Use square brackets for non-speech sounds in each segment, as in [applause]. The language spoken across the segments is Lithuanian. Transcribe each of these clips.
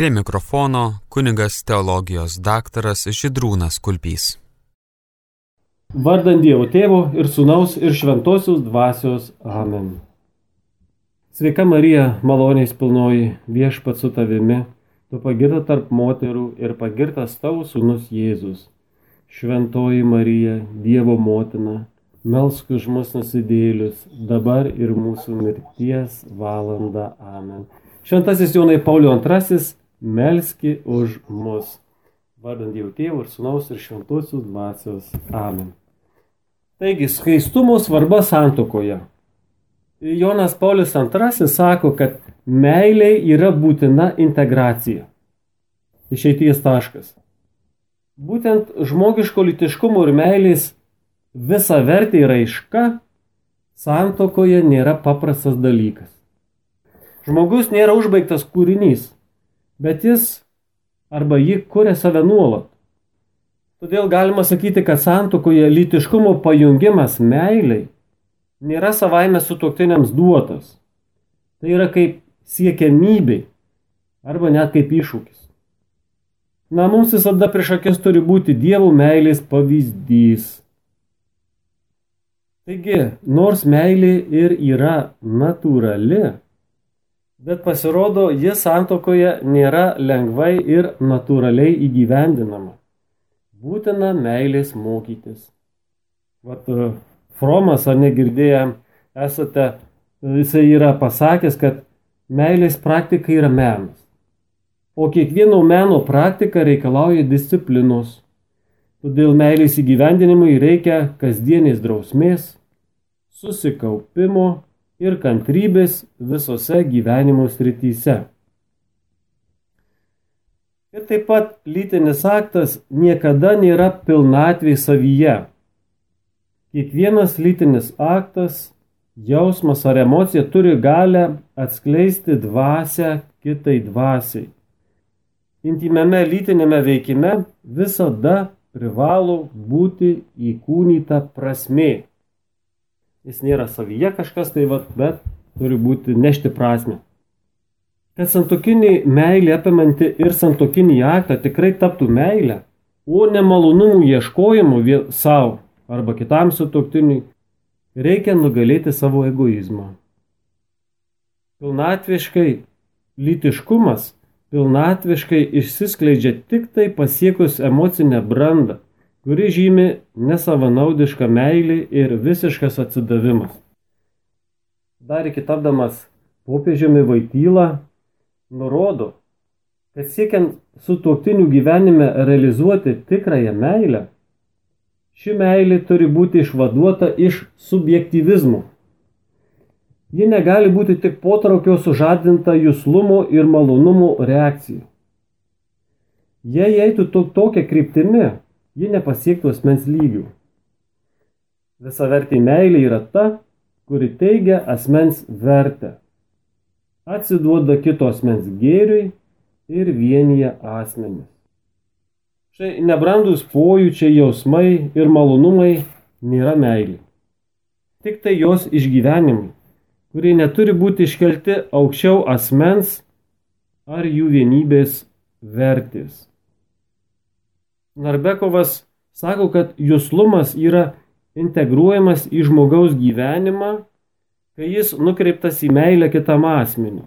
Prie mikrofono kunigas teologijos daktaras Židrūnas Kulpys. Vardant Dievo Tėvo ir Sūnaus ir Šventosios Dvasios. Amen. Sveika Marija, maloniais pilnoji, viešpat su tavimi, tu pagirta tarp moterų ir pagirtas tavo Sūnus Jėzus. Šventoji Marija, Dievo motina, melsk už mus nusidėlius, dabar ir mūsų mirties valanda. Amen. Šventasis Jonai Paulio II, melski už mus. Vardant Dievo Tėvų ir Sūnaus ir Šventosios Dvasios. Amen. Taigi, skaistumo svarba santokoje. Jonas Paulius II sako, kad meilė yra būtina integracija. Išeities taškas. Būtent žmogiško litiškumo ir meilės visa vertė raiška santokoje nėra paprastas dalykas. Žmogus nėra užbaigtas kūrinys, bet jis arba ji kuria save nuolat. Todėl galima sakyti, kad santukoje lytiškumo pajungimas meiliai nėra savaime sutoktiniams duotas. Tai yra kaip siekiamybė arba net kaip iššūkis. Na, mums visada prieš akis turi būti dievų meilės pavyzdys. Taigi, nors meilė ir yra natūrali, bet pasirodo, ji santokoje nėra lengvai ir natūraliai įgyvendinama būtina meilės mokytis. Vat e, Fromas, ar negirdėję, esate, jisai yra pasakęs, kad meilės praktika yra menas. O kiekvieno meno praktika reikalauja disciplinos. Todėl meilės įgyvendinimui reikia kasdienės drausmės, susikaupimo ir kantrybės visose gyvenimo srityse. Ir taip pat lytinis aktas niekada nėra pilnatvė savyje. Kiekvienas lytinis aktas, jausmas ar emocija turi galę atskleisti dvasę kitai dvasiai. Intimiame lytinėme veikime visada privalo būti įkūnyta prasmė. Jis nėra savyje kažkas tai, vat, bet turi būti nešti prasme. Kad santokinį meilį apimanti ir santokinį aktą tikrai taptų meilę, o ne malonumų ieškojimu savo arba kitam sutoktiniui, reikia nugalėti savo egoizmą. Pilnatviškai lytiškumas pilnatviškai išsiskleidžia tik tai pasiekus emocinę brandą, kuri žymi nesavanaudišką meilį ir visiškas atsidavimas. Dar iki tapdamas popiežiumi Vaitylą nurodo, kad siekiant sutuoktinių gyvenime realizuoti tikrąją meilę, ši meilė turi būti išvaduota iš subjektivizmo. Ji negali būti tik potraukio sužadinta jūslumo ir malonumo reakcija. Jei eitų to, tokia kryptimi, ji nepasiektų asmens lygių. Visa vertė meilė yra ta, kuri teigia asmens vertę atsiduoda kito asmens gėriui ir vienyje asmenis. Štai nebrandus pojūčiai, jausmai ir malonumai nėra meilė. Tik tai jos išgyvenimai, kurie neturi būti iškelti aukščiau asmens ar jų vienybės vertės. Narbekovas sako, kad juslumas yra integruojamas į žmogaus gyvenimą kai jis nukreiptas į meilę kitam asmeniu.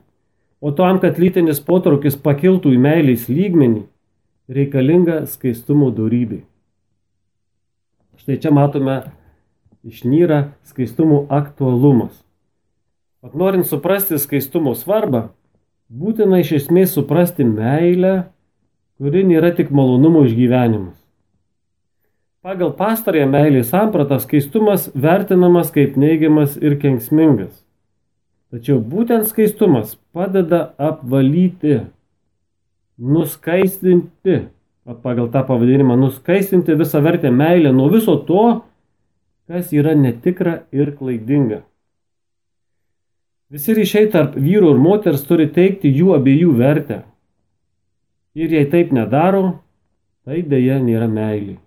O tam, kad lytinis potraukis pakiltų į meilės lygmenį, reikalinga skaistumo darybė. Štai čia matome išnyra skaistumo aktualumas. At norint suprasti skaistumo svarbą, būtina iš esmės suprasti meilę, kuri nėra tik malonumo išgyvenimas. Pagal pastarąją meilės sampratą skaistumas vertinamas kaip neigiamas ir kenksmingas. Tačiau būtent skaistumas padeda apvalyti, nuskaistinti, pagal tą pavadinimą, nuskaistinti visą vertę meilę nuo viso to, kas yra netikra ir klaidinga. Visi ryšiai tarp vyro ir moters turi teikti jų abiejų vertę. Ir jei taip nedaro, tai dėja nėra meilė.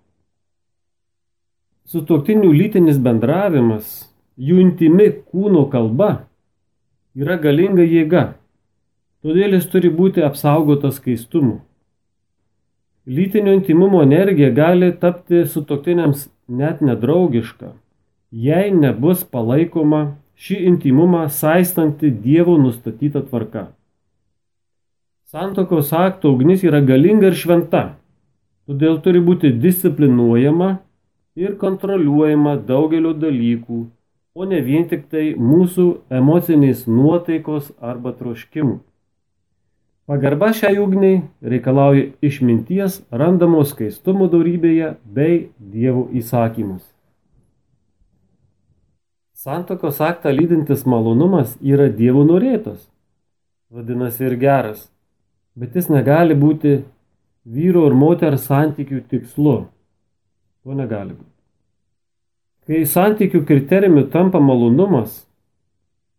Sutuoktinių lytinis bendravimas, jų intimi kūno kalba yra galinga jėga, todėl jis turi būti apsaugotas skaistumu. Lytinio intimumo energija gali tapti sutoktiniams net nedraugiška, jei nebus palaikoma šį intimumą saistanti Dievo nustatyta tvarka. Santokos akto ugnis yra galinga ir šventa, todėl turi būti disciplinuojama ir kontroliuojama daugelio dalykų, o ne vien tik tai mūsų emocinės nuotaikos arba troškimų. Pagarba šiai ugniai reikalauja išminties randamos skaistumo darybėje bei dievų įsakymus. Santokos aktą lydintis malonumas yra dievų norėtas, vadinasi ir geras, bet jis negali būti vyro ir moters santykių tikslu. To negali būti. Kai santykių kriterijumi tampa malonumas,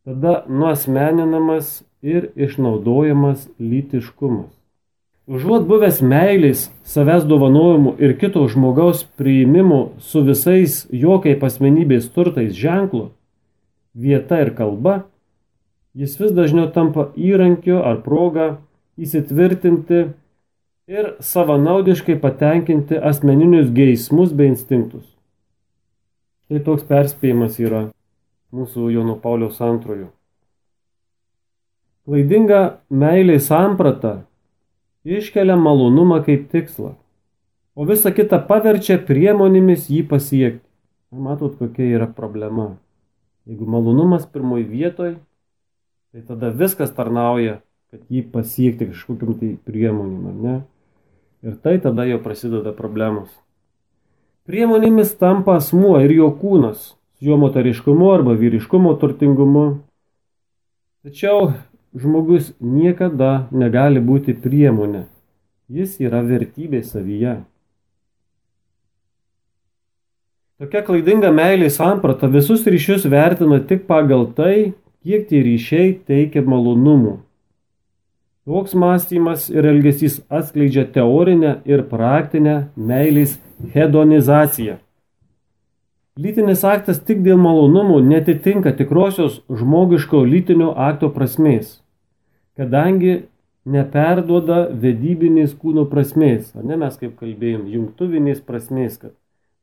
tada nuosmeninamas ir išnaudojamas lytiškumas. Užuot buvęs meiliais, savęs dovanojimu ir kito žmogaus priimimu su visais jo kaip asmenybės turtais ženklu, vieta ir kalba, jis vis dažniau tampa įrankiu ar proga įsitvirtinti ir savanaudiškai patenkinti asmeninius geismus bei instinktus. Tai toks perspėjimas yra mūsų Jono Pauliaus antrojo. Klaidinga meilės samprata iškelia malonumą kaip tikslą, o visa kita paverčia priemonėmis jį pasiekti. Matot, kokia yra problema. Jeigu malonumas pirmoji vietoj, tai tada viskas tarnauja, kad jį pasiekti kažkokiam tai priemonėm, ar ne? Ir tai tada jau prasideda problemos. Priemonėmis tampa asmuo ir jo kūnas, jo moteriškumu arba vyriškumo turtingumu. Tačiau žmogus niekada negali būti priemonė. Jis yra vertybė savyje. Tokia klaidinga meilė samprata visus ryšius vertina tik pagal tai, kiek tie ryšiai teikia malonumų. Toks mąstymas ir elgesys atskleidžia teorinę ir praktinę meilės hedonizaciją. Lytinis aktas tik dėl malonumų netitinka tikrosios žmogiško lytinio akto prasmės, kadangi neperduoda vedybinės kūno prasmės, ar ne mes kaip kalbėjom, jungtuvinės prasmės, kad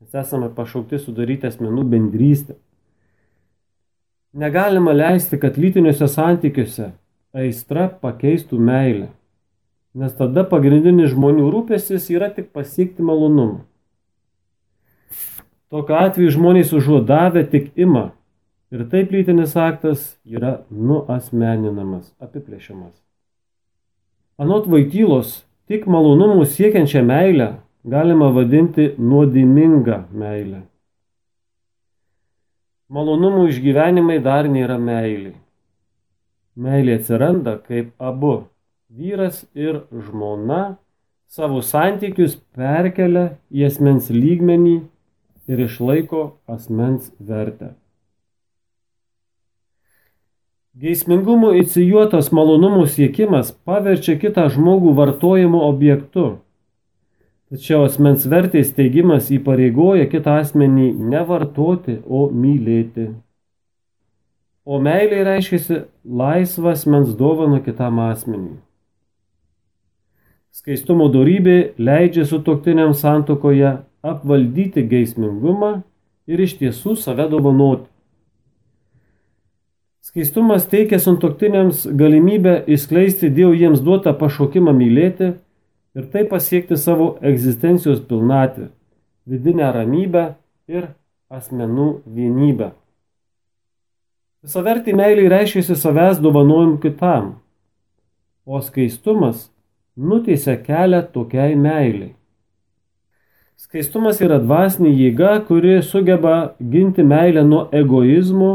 mes esame pašaukti sudaryti asmenų bendrystę. Negalima leisti, kad lytiniuose santykiuose aistra pakeistų meilę, nes tada pagrindinis žmonių rūpestis yra tik pasiekti malonumą. Tokiu atveju žmonės užuodavę tik ima ir taip lytinis aktas yra nuasmeninamas, apiplėšiamas. Anot vaikylos, tik malonumų siekiančią meilę galima vadinti nuodėmingą meilę. Malonumų išgyvenimai dar nėra meilė. Meilė atsiranda, kaip abu vyras ir žmona savo santykius perkelia į asmens lygmenį ir išlaiko asmens vertę. Geismingumo įsijuotas malonumų siekimas paverčia kitą žmogų vartojimo objektu. Tačiau asmens vertės teigimas įpareigoja kitą asmenį ne vartoti, o mylėti. O meilė reiškia laisvas mens dovano kitam asmeniui. Skaistumo darybė leidžia sutoktiniam santokoje apvaldyti geismingumą ir iš tiesų save dovanoti. Skaistumas teikia suntoktiniams galimybę įskleisti Dievo jiems duotą pašaukimą mylėti ir taip pasiekti savo egzistencijos pilnatvę, vidinę ramybę ir asmenų vienybę. Visavertį meilį reiškia savęs dovanojimu kitam, o skaistumas nuteisia kelią tokiai meiliai. Skaistumas yra dvasinė jėga, kuri sugeba ginti meilę nuo egoizmo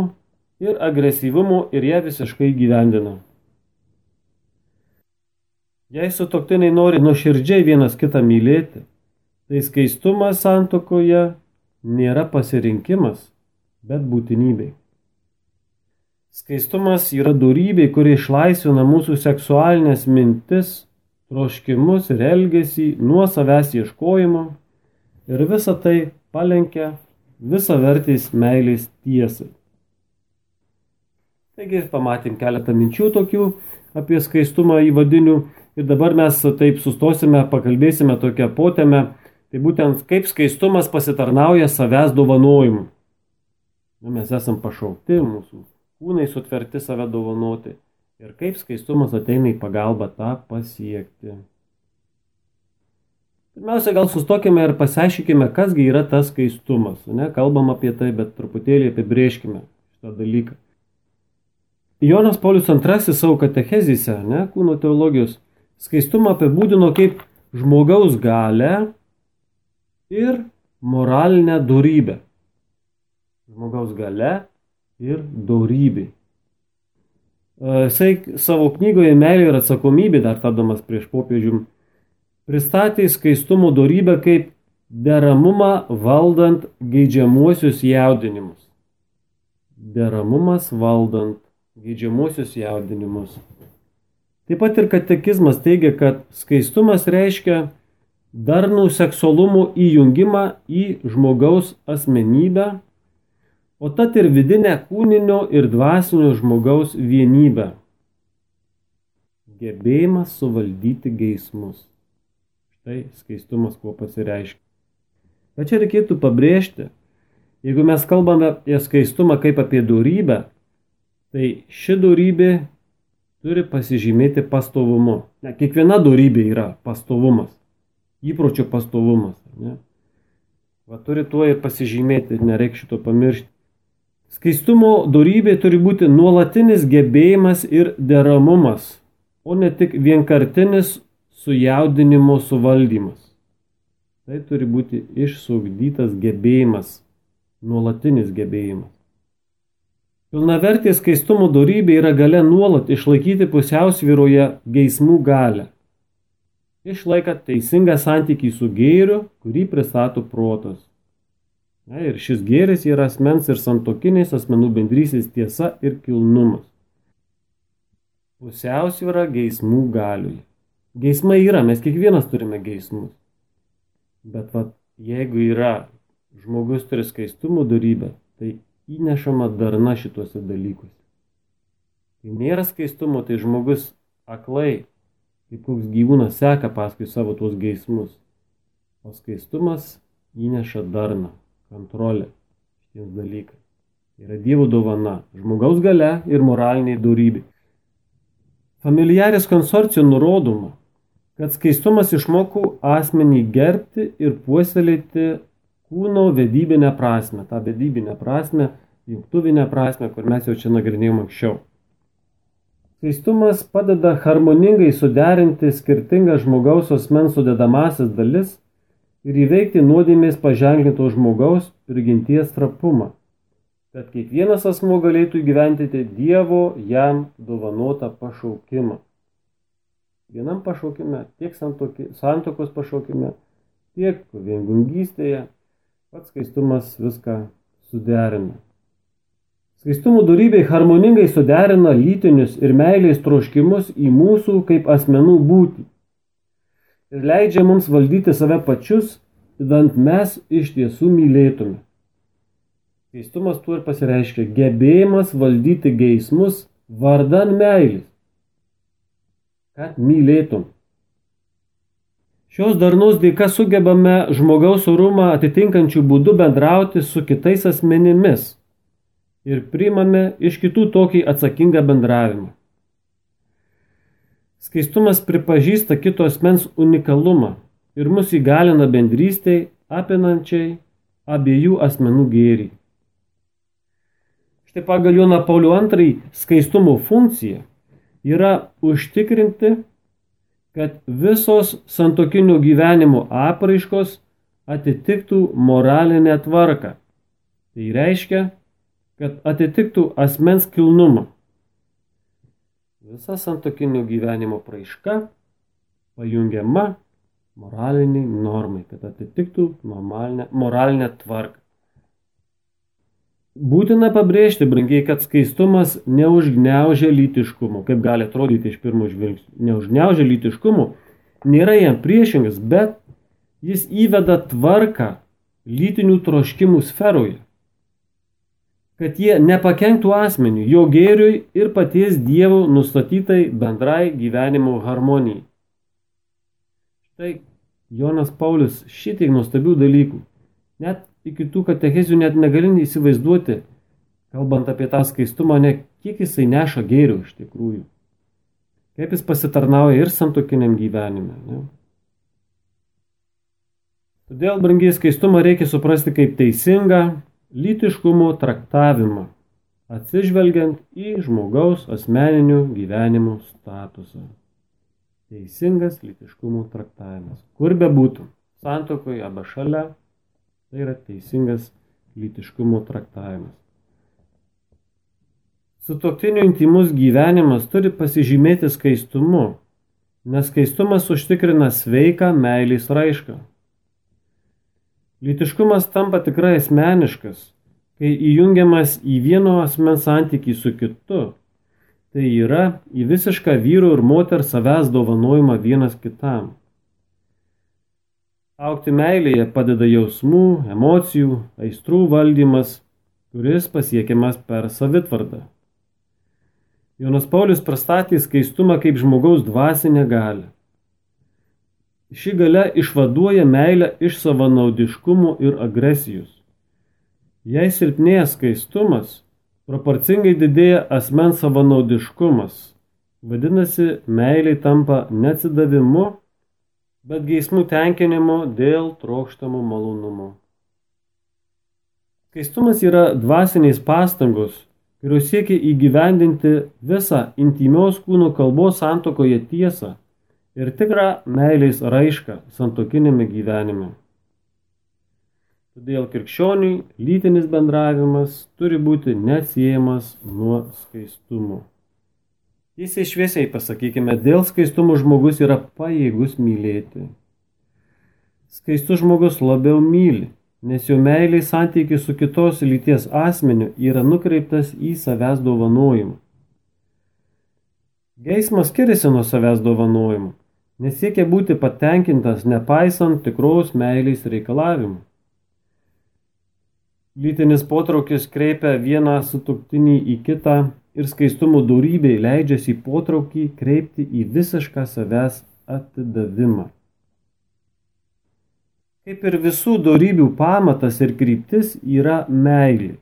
ir agresyvumo ir ją visiškai gyvendina. Jei sutoktiniai nori nuoširdžiai vienas kitą mylėti, tai skaistumas santokoje nėra pasirinkimas, bet būtinybė. Skaistumas yra darybė, kuri išlaisvina mūsų seksualinės mintis, troškimus ir elgesį nuo savęs ieškojimo ir visa tai palenkia visą vertės meilės tiesai. Taigi pamatėm keletą minčių tokių apie skaistumą įvadinių ir dabar mes taip sustosime, pakalbėsime tokią potėmę, tai būtent kaip skaistumas pasitarnauja savęs dovanojimu. Mes esam pašaukti, mūsų kūnai sutverti save dovanoti ir kaip skaistumas ateina į pagalbą tą pasiekti. Pirmiausia, gal sustokime ir pasiaiškime, kasgi yra tas skaistumas. Ne, kalbam apie tai, bet truputėlį apibrieškime šitą dalyką. Jonas Paulius II savo katechezise, ne, kūno teologijos, skaistumą apibūdino kaip žmogaus galę ir moralinę dorybę. Žmogaus gale ir dorybė. Jisai savo knygoje Meilė ir atsakomybė, dar tadomas prieš popiežium, pristatė skaistumo dorybę kaip deramumą valdant geidžiamuosius jaudinimus. Deramumas valdant geidžiamuosius jaudinimus. Taip pat ir katekizmas teigia, kad skaistumas reiškia darnų seksualumų įjungimą į žmogaus asmenybę, o tad ir vidinę kūninio ir dvasinio žmogaus vienybę. Gebėjimas suvaldyti geismus. Štai skaistumas kuo pasireiškia. Bet čia reikėtų pabrėžti, jeigu mes kalbame apie skaistumą kaip apie durybę, Tai ši darybė turi pasižymėti pastovumu. Ne, kiekviena darybė yra pastovumas, įpročio pastovumas. Ne? Va, turi tuo ir pasižymėti, nereikia šito pamiršti. Skaistumo darybė turi būti nuolatinis gebėjimas ir deramumas, o ne tik vienkartinis sujaudinimo suvaldymas. Tai turi būti išsugdytas gebėjimas, nuolatinis gebėjimas. Pilnavertė skaistumo darybė yra gale nuolat išlaikyti pusiausvyroje geismų galę. Išlaika teisingą santykį su gėriu, kurį pristato protas. Na, ir šis gėris yra asmens ir santokinės asmenų bendrysės tiesa ir kilnumas. Pusiausvyra geismų galiui. Geismai yra, mes kiekvienas turime geismus. Bet vat, jeigu yra žmogus turi skaistumo darybę, tai įnešama darna šituose dalykuose. Kai nėra skaistumo, tai žmogus aklai, kaip koks gyvūnas, seka paskui savo tuos geismus. O skaistumas įneša darną, kontrolę šitiems dalykais. Tai yra Dievo dovana, žmogaus gale ir moraliniai darybė. Familiaris konsorcijų nurodoma, kad skaistumas išmokų asmenį gerbti ir puoselėti kūno vedybinę prasme, tą vedybinę prasme, jungtuvinę prasme, kur mes jau čia nagrinėjom anksčiau. Skaistumas padeda harmoningai suderinti skirtingas žmogaus asmens sudedamasis dalis ir įveikti nuodėmės paženklinto žmogaus prigimties trapumą, kad kiekvienas asmo galėtų gyventi Dievo jam dovanotą pašaukimą. Vienam pašaukime, tiek santokos pašaukime, tiek viengungystėje, Pats skaistumas viską suderina. Skaistumo darybei harmoningai suderina lytinius ir meilės troškimus į mūsų kaip asmenų būtį. Ir leidžia mums valdyti save pačius, idant mes iš tiesų mylėtume. Skaistumas tuo ir pasireiškia gebėjimas valdyti geismus vardan meilės. Kad mylėtum. Šios darnos dėka sugebame žmogaus orumą atitinkančių būdų bendrauti su kitais asmenimis ir priimame iš kitų tokį atsakingą bendravimą. Skaistumas pripažįsta kito asmens unikalumą ir mus įgalina bendrystėj apinančiai abiejų asmenų gėrį. Štai pagal Joną Paulių II skaistumo funkcija yra užtikrinti kad visos santokinio gyvenimo apraiškos atitiktų moralinę tvarką. Tai reiškia, kad atitiktų asmens kilnumą. Visa santokinio gyvenimo praiška pajungiama moraliniai normai, kad atitiktų moralinę tvarką. Būtina pabrėžti, brangiai, kad skaistumas neužgneužia lytiškumo, kaip gali atrodyti iš pirmo žvilgsnio. Neužgneužia lytiškumo, nėra jam priešingas, bet jis įveda tvarką lytinių troškimų sferoje. Kad jie nepakenktų asmeniui, jo gėriui ir paties Dievo nustatytai bendrai gyvenimo harmonijai. Štai Jonas Paulius šitiek nuostabių dalykų. Net iki tų katechezių net negali įsivaizduoti, kalbant apie tą skaistumą, ne kiek jisai neša gėrių iš tikrųjų. Kaip jis pasitarnauja ir santokiniam gyvenime. Ne? Todėl, brangiai, skaistumą reikia suprasti kaip teisingą lytiškumo traktavimą, atsižvelgiant į žmogaus asmeninių gyvenimų statusą. Teisingas lytiškumo traktavimas. Kur be būtų, santokoje arba šalia, tai yra teisingas lytiškumo traktavimas. Sutoktinių intimus gyvenimas turi pasižymėti skaistumu, nes skaistumas užtikrina sveiką meilės raišką. Lytiškumas tampa tikrai asmeniškas, kai įjungiamas į vieno asmens santykį su kitu. Tai yra į visišką vyru ir moters savęs dovanojimą vienas kitam. Aukti meilėje padeda jausmų, emocijų, aistrų valdymas, kuris pasiekiamas per savitvardą. Jonas Paulius pristatė skaistumą kaip žmogaus dvasinę galę. Ši gale išvaduoja meilę iš savanaudiškumų ir agresijos. Jei silpnėja skaistumas, proporcingai didėja asmens savanaudiškumas. Vadinasi, meiliai tampa neatsidavimu, bet geismų tenkinimu dėl trokštamų malonumų. Skaistumas yra dvasiniais pastangos, kurios siekia įgyvendinti visą intimios kūno kalbos santokoje tiesą ir tikrą meilės raišką santokinėme gyvenime. Todėl krikščioniui lytinis bendravimas turi būti neatsiejamas nuo skaistumo. Tiesiai šviesiai pasakykime, dėl skaistumo žmogus yra pajėgus mylėti. Skaistus žmogus labiau myli, nes jo meiliai santykiai su kitos lyties asmeniu yra nukreiptas į savęs dovanojimą. Geismas skiriasi nuo savęs dovanojimo nesiekia būti patenkintas nepaisant tikros meilės reikalavimų. Lytinis potraukis kreipia vieną sutuktinį į kitą ir skaistumo darybei leidžiasi potraukį kreipti į visišką savęs atidavimą. Kaip ir visų darybių pamatas ir kryptis yra meilė.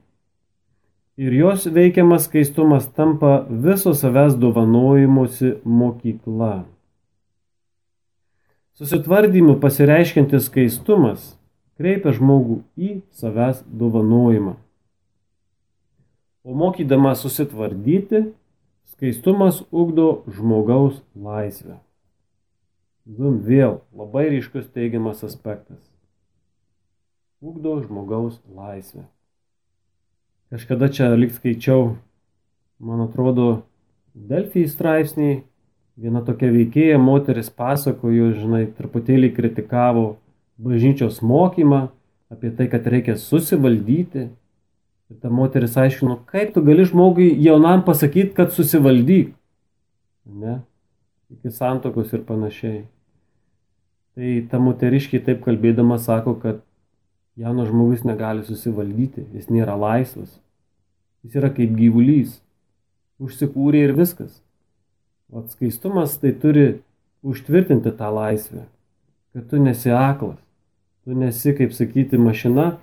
Ir jos veikiamas skaistumas tampa viso savęs dovanojimusi mokykla. Susitvardymu pasireiškintis skaistumas kreipia žmogų į savęs dovanojimą. O mokydama susitvardyti, skaistumas ugdo žmogaus laisvę. Zum vėl labai ryškus teigiamas aspektas. Ugdo žmogaus laisvę. Kažkada čia lik skaičiau, man atrodo, Delfijai straipsnį Viena tokia veikėja moteris pasakojo, žinai, truputėlį kritikavo bažnyčios mokymą apie tai, kad reikia susivaldyti. Ir ta moteris aiškino, kaip tu gali žmogui jaunam pasakyti, kad susivaldyk. Ne? Iki santokos ir panašiai. Tai ta moteriškiai taip kalbėdama sako, kad jaunas žmogus negali susivaldyti, jis nėra laisvas. Jis yra kaip gyvulys. Užsikūrė ir viskas. O skaistumas tai turi užtvirtinti tą laisvę, kad tu nesi aklas, tu nesi, kaip sakyti, mašina,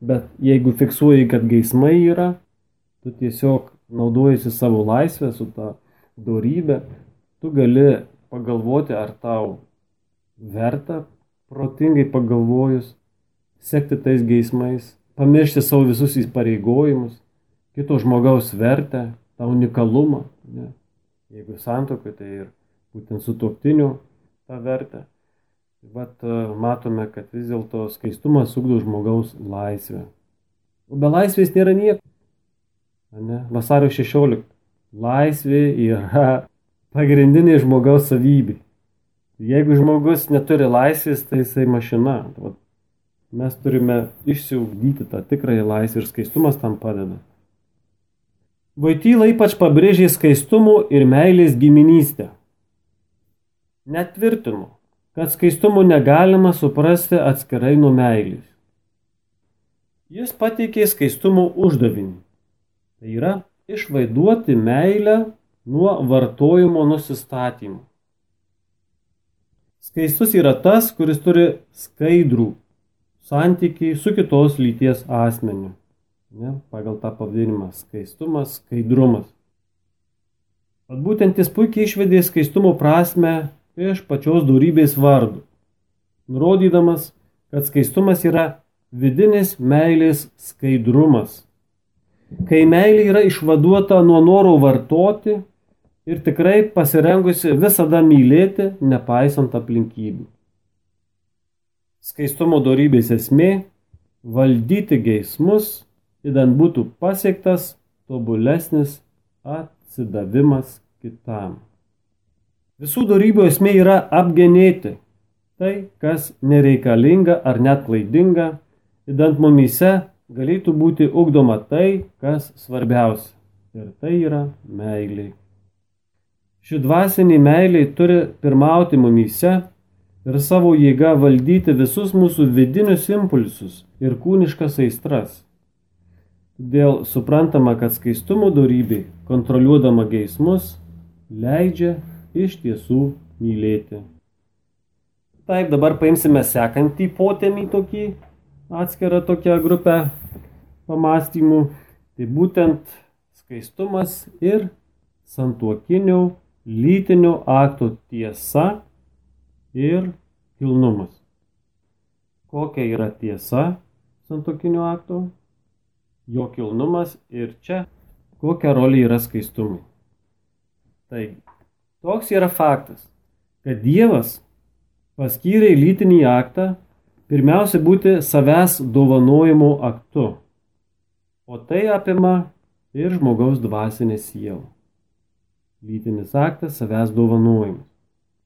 bet jeigu fiksuoji, kad geismai yra, tu tiesiog naudojasi savo laisvę su tą dorybę, tu gali pagalvoti, ar tau verta, protingai pagalvojus, sekti tais geismais, pamiršti savo visus įpareigojimus, kito žmogaus vertę, tą unikalumą. Ne? Jeigu santokai, tai ir būtent su tuoktiniu tą vertę. Bet e, matome, kad vis dėlto skaistumas ugdo žmogaus laisvę. O be laisvės nėra nieko. Ne? Vasario 16. Laisvė yra [laughs] pagrindinė žmogaus savybė. Jeigu žmogus neturi laisvės, tai jisai mašina. Mes turime išsiugdyti tą tikrąją laisvę ir skaistumas tam padeda. Vaityla ypač pabrėžė skaistumų ir meilės giminystę. Netvirtinu, kad skaistumų negalima suprasti atskirai nuo meilės. Jis pateikė skaistumo uždavinį Tai yra išvaiduoti meilę nuo vartojimo nusistatymų. Skaistus yra tas, kuris turi skaidrų santykiai su kitos lyties asmeniu. Ne, pagal tą pavadinimą - skaistumas, skaidrumas. At būtent jis puikiai išvedė skaistumo prasme iš pačios darybės vardų, nurodydamas, kad skaistumas yra vidinis meilės skaidrumas. Kai meilė yra išvaduota nuo noro vartoti ir tikrai pasirengusi visada mylėti, nepaisant aplinkybių. Skaistumo darybės esmė - valdyti geismus, įdant būtų pasiektas tobulesnis atsidavimas kitam. Visų darybių esmė yra apgenėti tai, kas nereikalinga ar net klaidinga, įdant mumyse galėtų būti ugdoma tai, kas svarbiausia. Ir tai yra meilė. Ši dvasinė meilė turi pirmauti mumyse ir savo jėga valdyti visus mūsų vidinius impulsus ir kūniškas aistras. Todėl suprantama, kad skaistumo darybė, kontroliuodama geismus, leidžia iš tiesų mylėti. Taip, dabar paimsime sekantį potėmį tokį, atskirą tokią grupę pamastymų. Tai būtent skaistumas ir santuokinių lytinių aktų tiesa ir kilnumas. Kokia yra tiesa santuokinių aktų, jo kilnumas ir čia kokia rolė yra skaistumui. Taigi, toks yra faktas, kad Dievas paskyrė lytinį aktą pirmiausia būti savęs dovanojimo aktu, o tai apima ir žmogaus dvasinė siela. Lytinis aktas savęs dovanojimas,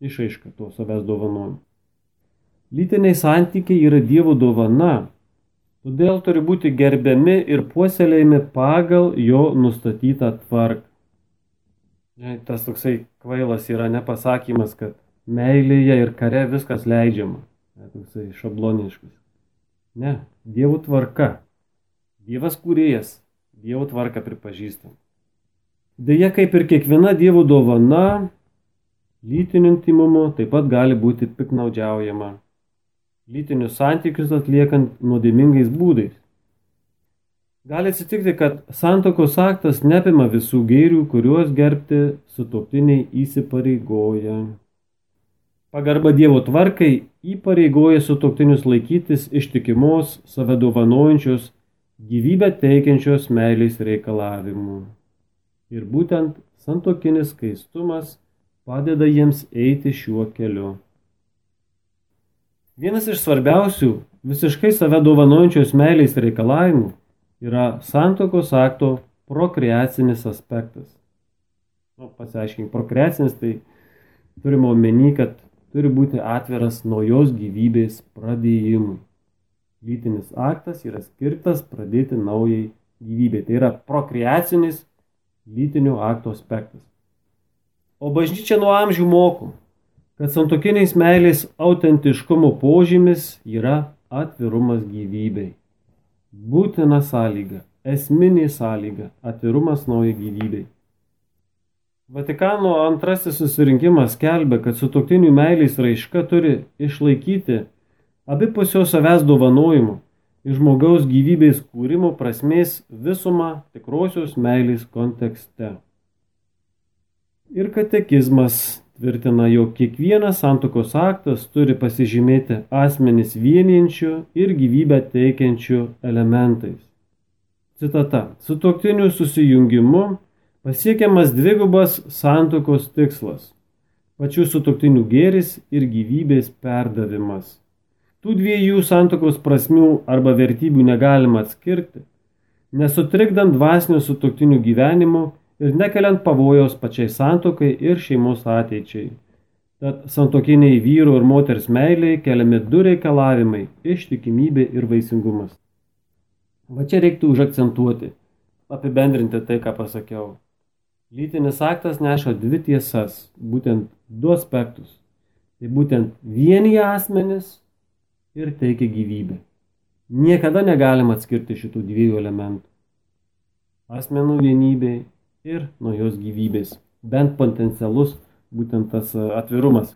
išaiška to savęs dovanojimo. Lytiniai santykiai yra Dievo dovana, todėl turi būti gerbiami ir puoselėjami pagal jo nustatytą tvarką. Tas toksai kvailas yra nepasakymas, kad meilėje ir kare viskas leidžiama. Toksai šabloniškas. Ne, Dievo tvarka. Dievas kūrėjas. Dievo tvarką pripažįstam. Deja, kaip ir kiekviena Dievo dovana, lytiniu intimumu taip pat gali būti piknaudžiaujama. Lytinius santykius atliekant nuodėmingais būdais. Gali atsitikti, kad santokos aktas neapima visų gėrių, kuriuos gerbti sutoktiniai įsipareigoja. Pagarba Dievo tvarkai įpareigoja sutoktinius laikytis ištikimos, save dovanojančios, gyvybę teikiančios meilės reikalavimų. Ir būtent santokinis skaistumas padeda jiems eiti šiuo keliu. Vienas iš svarbiausių visiškai save dovanojančios meilės reikalavimų yra santokos akto prokreacinis aspektas. Nu, pasiaiškink, prokreacinis tai turime omeny, kad turi būti atviras naujos gyvybės pradėjimui. Lytinis aktas yra skirtas pradėti naujai gyvybė. Tai yra prokreacinis lytinio akto aspektas. O bažnyčia nuo amžių moko, kad santokiniais meilės autentiškumo požymis yra atvirumas gyvybei būtina sąlyga, esminė sąlyga - atvirumas naujai gyvybei. Vatikano antrasis susirinkimas skelbia, kad sutoktinių meilės raiška turi išlaikyti abipusio savęs dovanojimo ir žmogaus gyvybės kūrimo prasmės visumą tikrosios meilės kontekste. Ir katekizmas tvirtina, jog kiekvienas santokos aktas turi pasižymėti asmenis vienijančių ir gyvybę teikiančių elementais. Citata. Sutoktinių susijungimu pasiekiamas dvigubas santokos tikslas - pačių sutoktinių gėris ir gyvybės perdavimas. Tų dviejų santokos prasmių arba vertybių negalima atskirti, nesutrikdant dvasinio sutoktinių gyvenimo ir nekeliant pavojaus pačiai santokai ir šeimos ateičiai. Tad santokiniai vyru ir moters meiliai keliami du reikalavimai - ištikimybė ir vaisingumas. Va čia reiktų užakcentuoti, apibendrinti tai, ką pasakiau. Lytinis aktas neša dvi tiesas, būtent du aspektus. Tai būtent vienyje asmenis ir teikia gyvybę. Niekada negalima atskirti šitų dviejų elementų. asmenų vienybei ir naujos gyvybės. Bent potencialus būtent tas atvirumas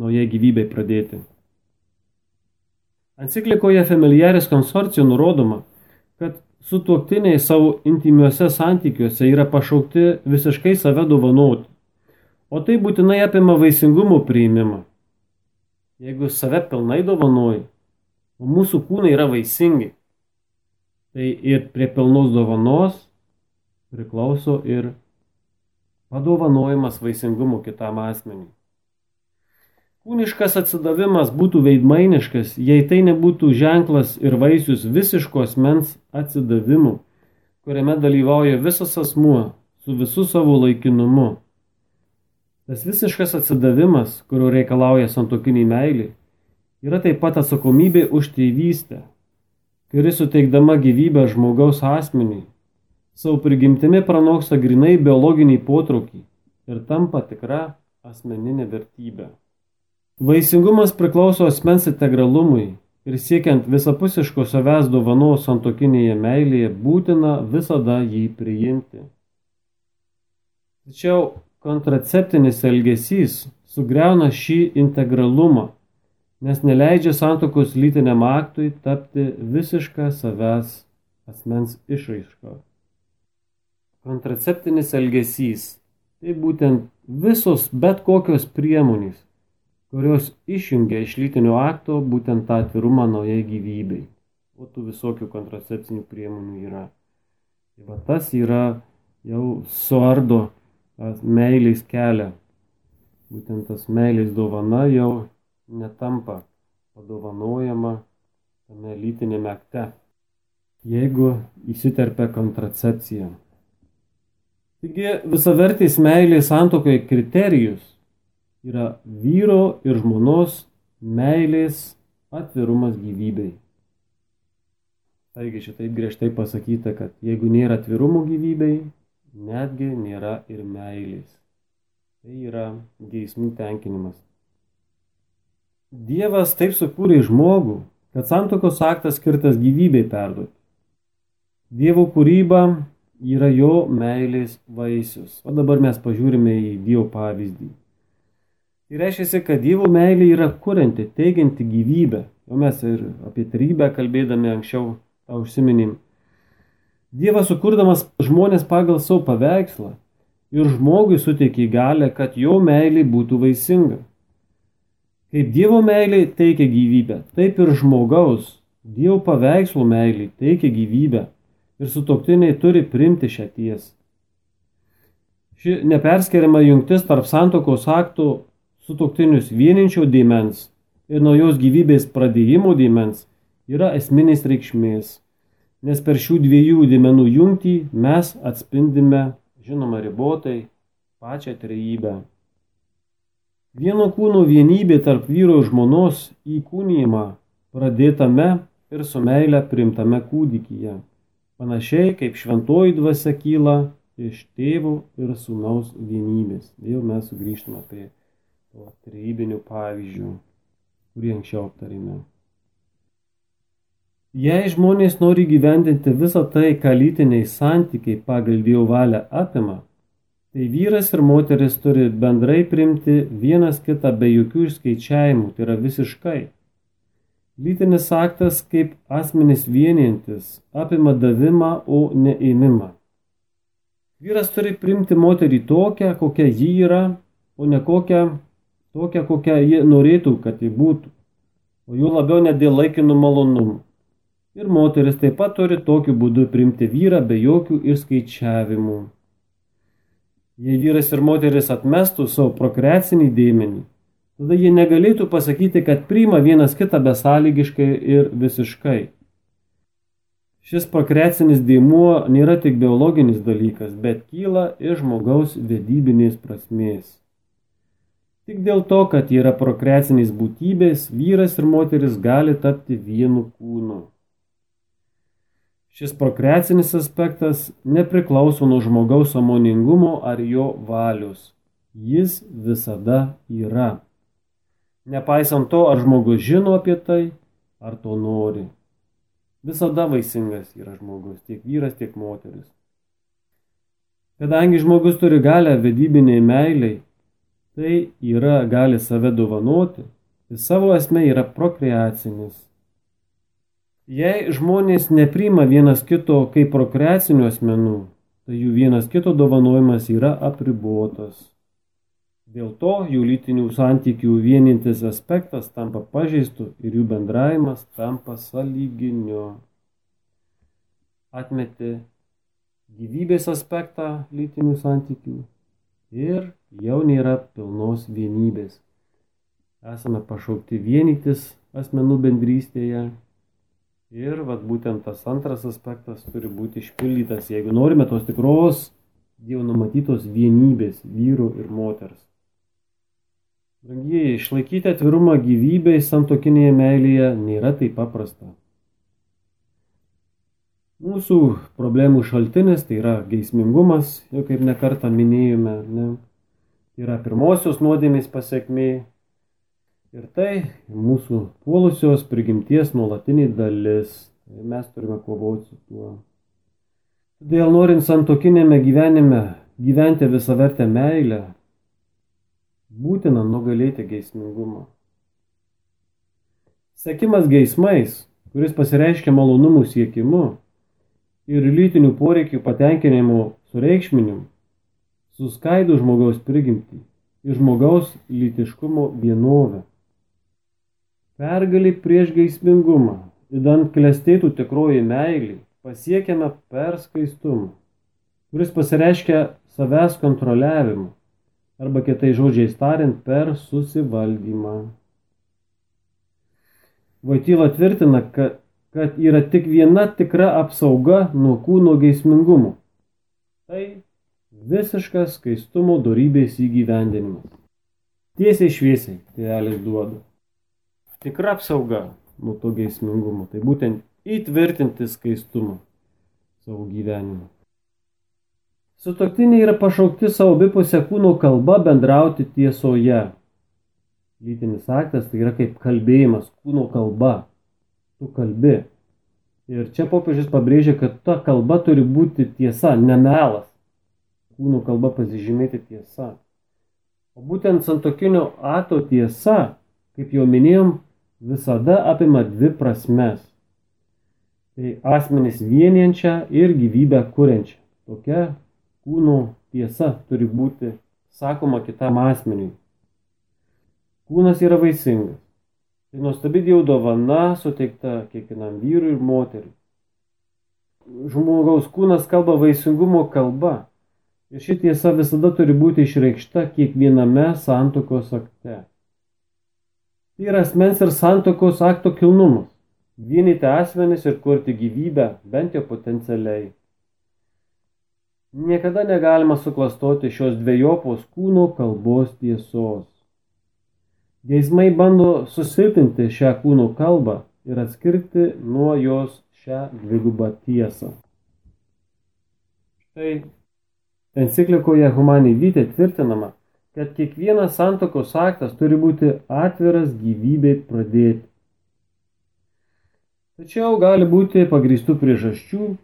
naujai gyvybei pradėti. Enciklikoje Familiaris konsorcijų nurodoma, kad sutuoktiniai savo intimiuose santykiuose yra pašaukti visiškai save dovanoti. O tai būtinai apima vaisingumo priimimą. Jeigu save pilnai dovanoji, o mūsų kūnai yra vaisingi, tai ir prie pilnos dovanos priklauso ir padovanojimas vaisingumo kitam asmeniui. Kūniškas atsidavimas būtų veidmainiškas, jei tai nebūtų ženklas ir vaisius visiško asmens atsidavimu, kuriame dalyvauja visas asmuo su visu savo laikinumu. Tas visiškas atsidavimas, kurio reikalauja santokiniai meilį, yra taip pat atsakomybė už tėvystę, kuri suteikdama gyvybę žmogaus asmeniui, savo prigimtimi pranoksta grinai biologinį potraukį ir tampa tikra asmeninė vertybė. Vaisingumas priklauso asmens integralumui ir siekiant visapusiško savęs dovanos santokinėje meilėje būtina visada jį priimti. Tačiau kontraceptinis elgesys sugriauna šį integralumą, nes neleidžia santokos lytiniam aktui tapti visišką savęs asmens išraišką. Kontraceptinis elgesys – tai būtent visos bet kokios priemonės, kurios išjungia iš lytinio akto būtent tą atvirumą naujai gyvybei. O tų visokių kontracepcinių priemonių yra. Tai va tas yra jau suardo meilės kelią. Būtent tas meilės dovana jau netampa padovanojama tame lytinėme akte, jeigu įsiterpia kontracepcija. Taigi visavertis meilės santokoje kriterijus yra vyro ir žmonos meilės atvirumas gyvybei. Taigi šitaip griežtai pasakyta, kad jeigu nėra atvirumo gyvybei, netgi nėra ir meilės. Tai yra geismų tenkinimas. Dievas taip sukūrė žmogų, kad santokos aktas skirtas gyvybei perduoti. Dievo kūryba yra jo meilės vaisius. O dabar mes pažiūrime į Dievo pavyzdį. Tai reiškia, kad Dievo meilė yra kurianti, teigianti gyvybę. O mes ir apie trybę kalbėdami anksčiau tą užsiminim. Dievas sukurdamas žmonės pagal savo paveikslą ir žmogui suteikia galę, kad jo meilė būtų vaisinga. Kaip Dievo meilė teikia gyvybę, taip ir žmogaus, Dievo paveikslo meilė teikia gyvybę ir sutoktiniai turi primti šią tiesą. Ši neperskiriama jungtis tarp santokos aktų sutoktinius vieninčio dėmens ir naujos gyvybės pradėjimo dėmens yra esminės reikšmės, nes per šių dviejų dėmenų jungtį mes atspindime, žinoma, ribotai pačią trejybę. Vieno kūno vienybė tarp vyro ir žmonos įkūnyjama pradėtame ir su meile primtame kūdikyje, panašiai kaip šventoji dvasia kyla iš tėvų ir sūnaus vienybės. Vėl mes sugrįžtame prie to trejybinių pavyzdžių, kurį anksčiau aptarėme. Jei žmonės nori gyvendinti visą tai, ką lytiniai santykiai pagal Dievo valią apima, tai vyras ir moteris turi bendrai primti vienas kitą be jokių išskaičiavimų, tai yra visiškai. Lytinis aktas kaip asmenis vienijantis apima davimą, o ne ėmimą. Vyras turi primti moterį tokią, kokia ji yra, o ne kokią tokią, kokią ji norėtų, kad ji būtų, o jų labiau ne dėl laikinų malonumų. Ir moteris taip pat turi tokiu būdu primti vyrą be jokių išskaičiavimų. Jei vyras ir moteris atmestų savo prokreacinį dėmenį, tada jie negalėtų pasakyti, kad priima vienas kitą besąlygiškai ir visiškai. Šis prokreacinis dėmuo nėra tik biologinis dalykas, bet kyla iš žmogaus vedybinės prasmės. Tik dėl to, kad yra prokreacinės būtybės, vyras ir moteris gali tapti vienu kūnu. Šis prokreacinis aspektas nepriklauso nuo žmogaus samoningumo ar jo valios. Jis visada yra. Nepaisant to, ar žmogus žino apie tai, ar to nori. Visada vaisingas yra žmogus, tiek vyras, tiek moteris. Kadangi žmogus turi galę vedybiniai meiliai, tai yra gali save dovanoti, tai savo esmė yra prokreacinis. Jei žmonės neprima vienas kito kaip prokreacinių asmenų, tai jų vienas kito dovanojimas yra apribuotas. Dėl to jų lytinių santykių vienintis aspektas tampa pažeistų ir jų bendravimas tampa salyginiu. Atmeti gyvybės aspektą lytinių santykių ir jau nėra pilnos vienybės. Esame pašaukti vienytis asmenų bendrystėje Ir vat, būtent tas antras aspektas turi būti išpildytas, jeigu norime tos tikros Dievo numatytos vienybės vyrų ir moters. Brangieji, išlaikyti atvirumą gyvybei santokinėje meilėje nėra taip paprasta. Mūsų problemų šaltinis tai yra geismingumas, jau kaip nekartą minėjome, ne? tai yra pirmosios nuodėmės pasiekmė, Ir tai mūsų puolusios prigimties nuolatinė dalis. Ir mes turime kovoti su tuo. Todėl norint santokinėme gyvenime gyventi visavertę meilę, būtina nugalėti geismingumą. Sekimas geismais, kuris pasireiškia malonumų siekimu ir lytinių poreikių patenkinimu sureikšminimu, suskaido žmogaus prigimtį ir žmogaus lytiškumo vienovę. Pergalį prieš geismingumą, įdant klestėtų tikroji meilė, pasiekiame per skaistumą, kuris pasireiškia savęs kontroliavimu, arba kitai žodžiais tariant, per susivaldymą. Vaityla tvirtina, kad, kad yra tik viena tikra apsauga nuo kūno geismingumo. Tai visiškas skaistumo darybės įgyvendinimas. Tiesiai šviesiai tėvelis duoda tikra apsauga nuo to geismingumo. Tai būtent įtvirtinti skaistumą savo gyvenimą. Sutoktiniai yra pašaukti savo abipusę kūno kalba bendrauti tiesoje. Lytinis aktas tai yra kaip kalbėjimas, kūno kalba. Tu kalbi. Ir čia popiežius pabrėžia, kad ta kalba turi būti tiesa, nemelas. Kūno kalba pasižymėti tiesa. O būtent santokinio ato tiesa, kaip jau minėjom, visada apima dvi prasmes. Tai asmenys vieniančią ir gyvybę kuriančią. Tokia kūno tiesa turi būti sakoma kitam asmeniui. Kūnas yra vaisingas. Tai nuostabi Dievo dovana suteikta kiekvienam vyrui ir moteriui. Žmogaus kūnas kalba vaisingumo kalba. Ir ši tiesa visada turi būti išreikšta kiekviename santokos akte. Tai yra asmens ir santokos akto kilnumas. Vienyti asmenis ir kurti gyvybę, bent jau potencialiai. Niekada negalima suklastoti šios dviejopos kūno kalbos tiesos. Geismai bando susilpinti šią kūno kalbą ir atskirti nuo jos šią dvigubą tiesą. Štai enciklikoje Humaniai Vytė tvirtinama, kad kiekvienas santokos aktas turi būti atviras gyvybei pradėti. Tačiau gali būti pagrįstų priežasčių,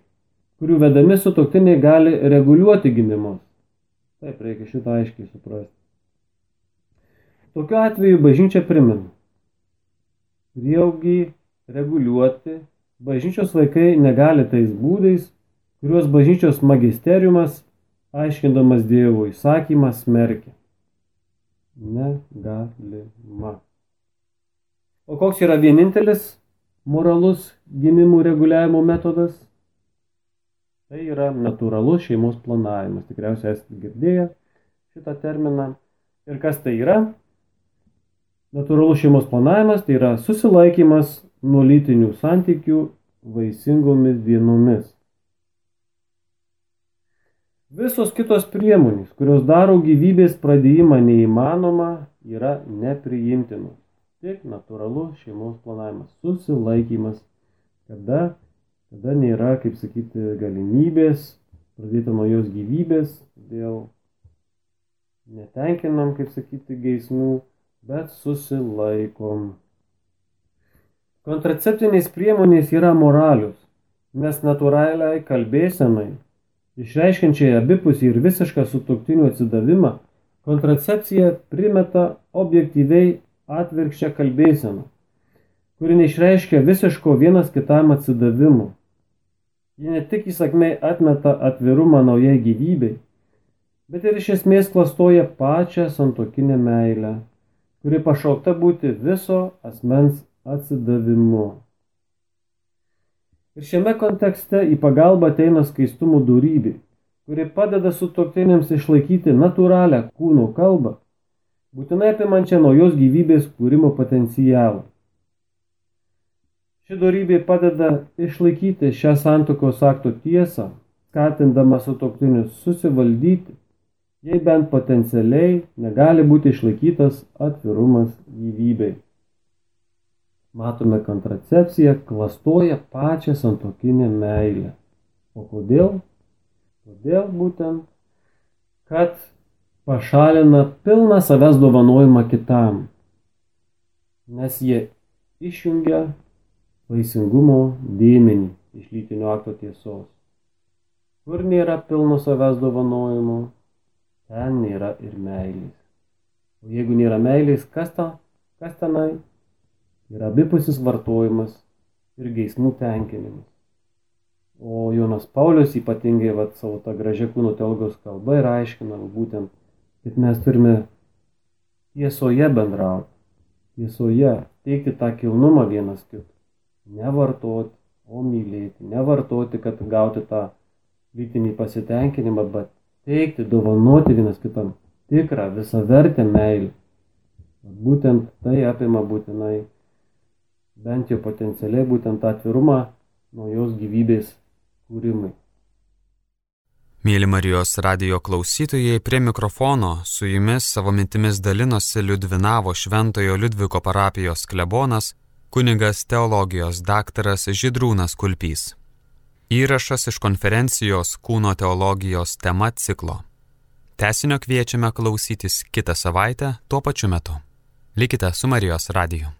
kurių vedami sutoktiniai gali reguliuoti gimimus. Taip, reikia šitą aiškiai suprasti. Tokiu atveju bažnyčia primena. Prieaugį reguliuoti bažnyčios vaikai negali tais būdais, kuriuos bažnyčios magisteriumas, aiškindamas Dievo įsakymą, smerkia negalima. O koks yra vienintelis moralus gimimų reguliavimo metodas? Tai yra natūralus šeimos planavimas. Tikriausiai esate girdėję šitą terminą. Ir kas tai yra? Natūralus šeimos planavimas tai yra susilaikimas nuo lytinių santykių vaisingomis dienomis. Visos kitos priemonės, kurios daro gyvybės pradėjimą neįmanoma, yra nepriimtinos. Tik natūralus šeimos planavimas, susilaikymas, kada, kada nėra, kaip sakyti, galimybės pradėti nuo jos gyvybės, dėl netenkinam, kaip sakyti, geismų, bet susilaikom. Kontraceptinės priemonės yra moralius, nes natūraliai kalbėsenai išreiškiančiai abipusį ir visišką sutoktinių atsidavimą, kontracepcija primeta objektyviai atvirkščią kalbėseną, kuri neišreiškia visiško vienas kitam atsidavimo. Ji ne tik įsakmei atmeta atvirumą naujai gyvybei, bet ir iš esmės klastoja pačią santokinę meilę, kuri pašaukta būti viso asmens atsidavimu. Ir šiame kontekste į pagalbą ateina skaistumų darybė, kuri padeda sutoktiniams išlaikyti natūralią kūno kalbą, būtinai apimančią naujos gyvybės kūrimo potencialą. Ši darybė padeda išlaikyti šią santokos akto tiesą, skatindama sutoktinius susivaldyti jei bent potencialiai negali būti išlaikytas atvirumas gyvybei. Matome, kontracepcija klastoja pačią santokinę meilę. O kodėl? Todėl būtent, kad pašalina pilną savęs dovanojimą kitam, nes jie išjungia vaisingumo dėmenį iš lytinio akto tiesos. Kur nėra pilno savęs dovanojimo, ten nėra ir meilės. O jeigu nėra meilės, kas, ta, kas tenai? Yra abipusis vartojimas ir geismų tenkinimas. O Jonas Paulius ypatingai vat, savo tą gražią kūno teologijos kalbą ir aiškina būtent, kad mes turime tiesoje bendrauti, tiesoje teikti tą kilnumą vienas kitą. Nevartoti, o mylėti. Nevartoti, kad gauti tą lytinį pasitenkinimą, bet teikti, dovanoti vienas kitam tikrą, visą vertę meilę. Būtent tai apima būtinai, bent jau potencialiai, būtent atvirumą naujos gyvybės kūrimui. Mėly Marijos radio klausytojai, prie mikrofono su jumis savo mintimis dalinosi Liudvinavo Šventojo Liudviko parapijos klebonas, kunigas teologijos daktaras Židrūnas Kulpys. Įrašas iš konferencijos Kūno teologijos tema ciklo. Tesinio kviečiame klausytis kitą savaitę tuo pačiu metu. Likite su Marijos radiju.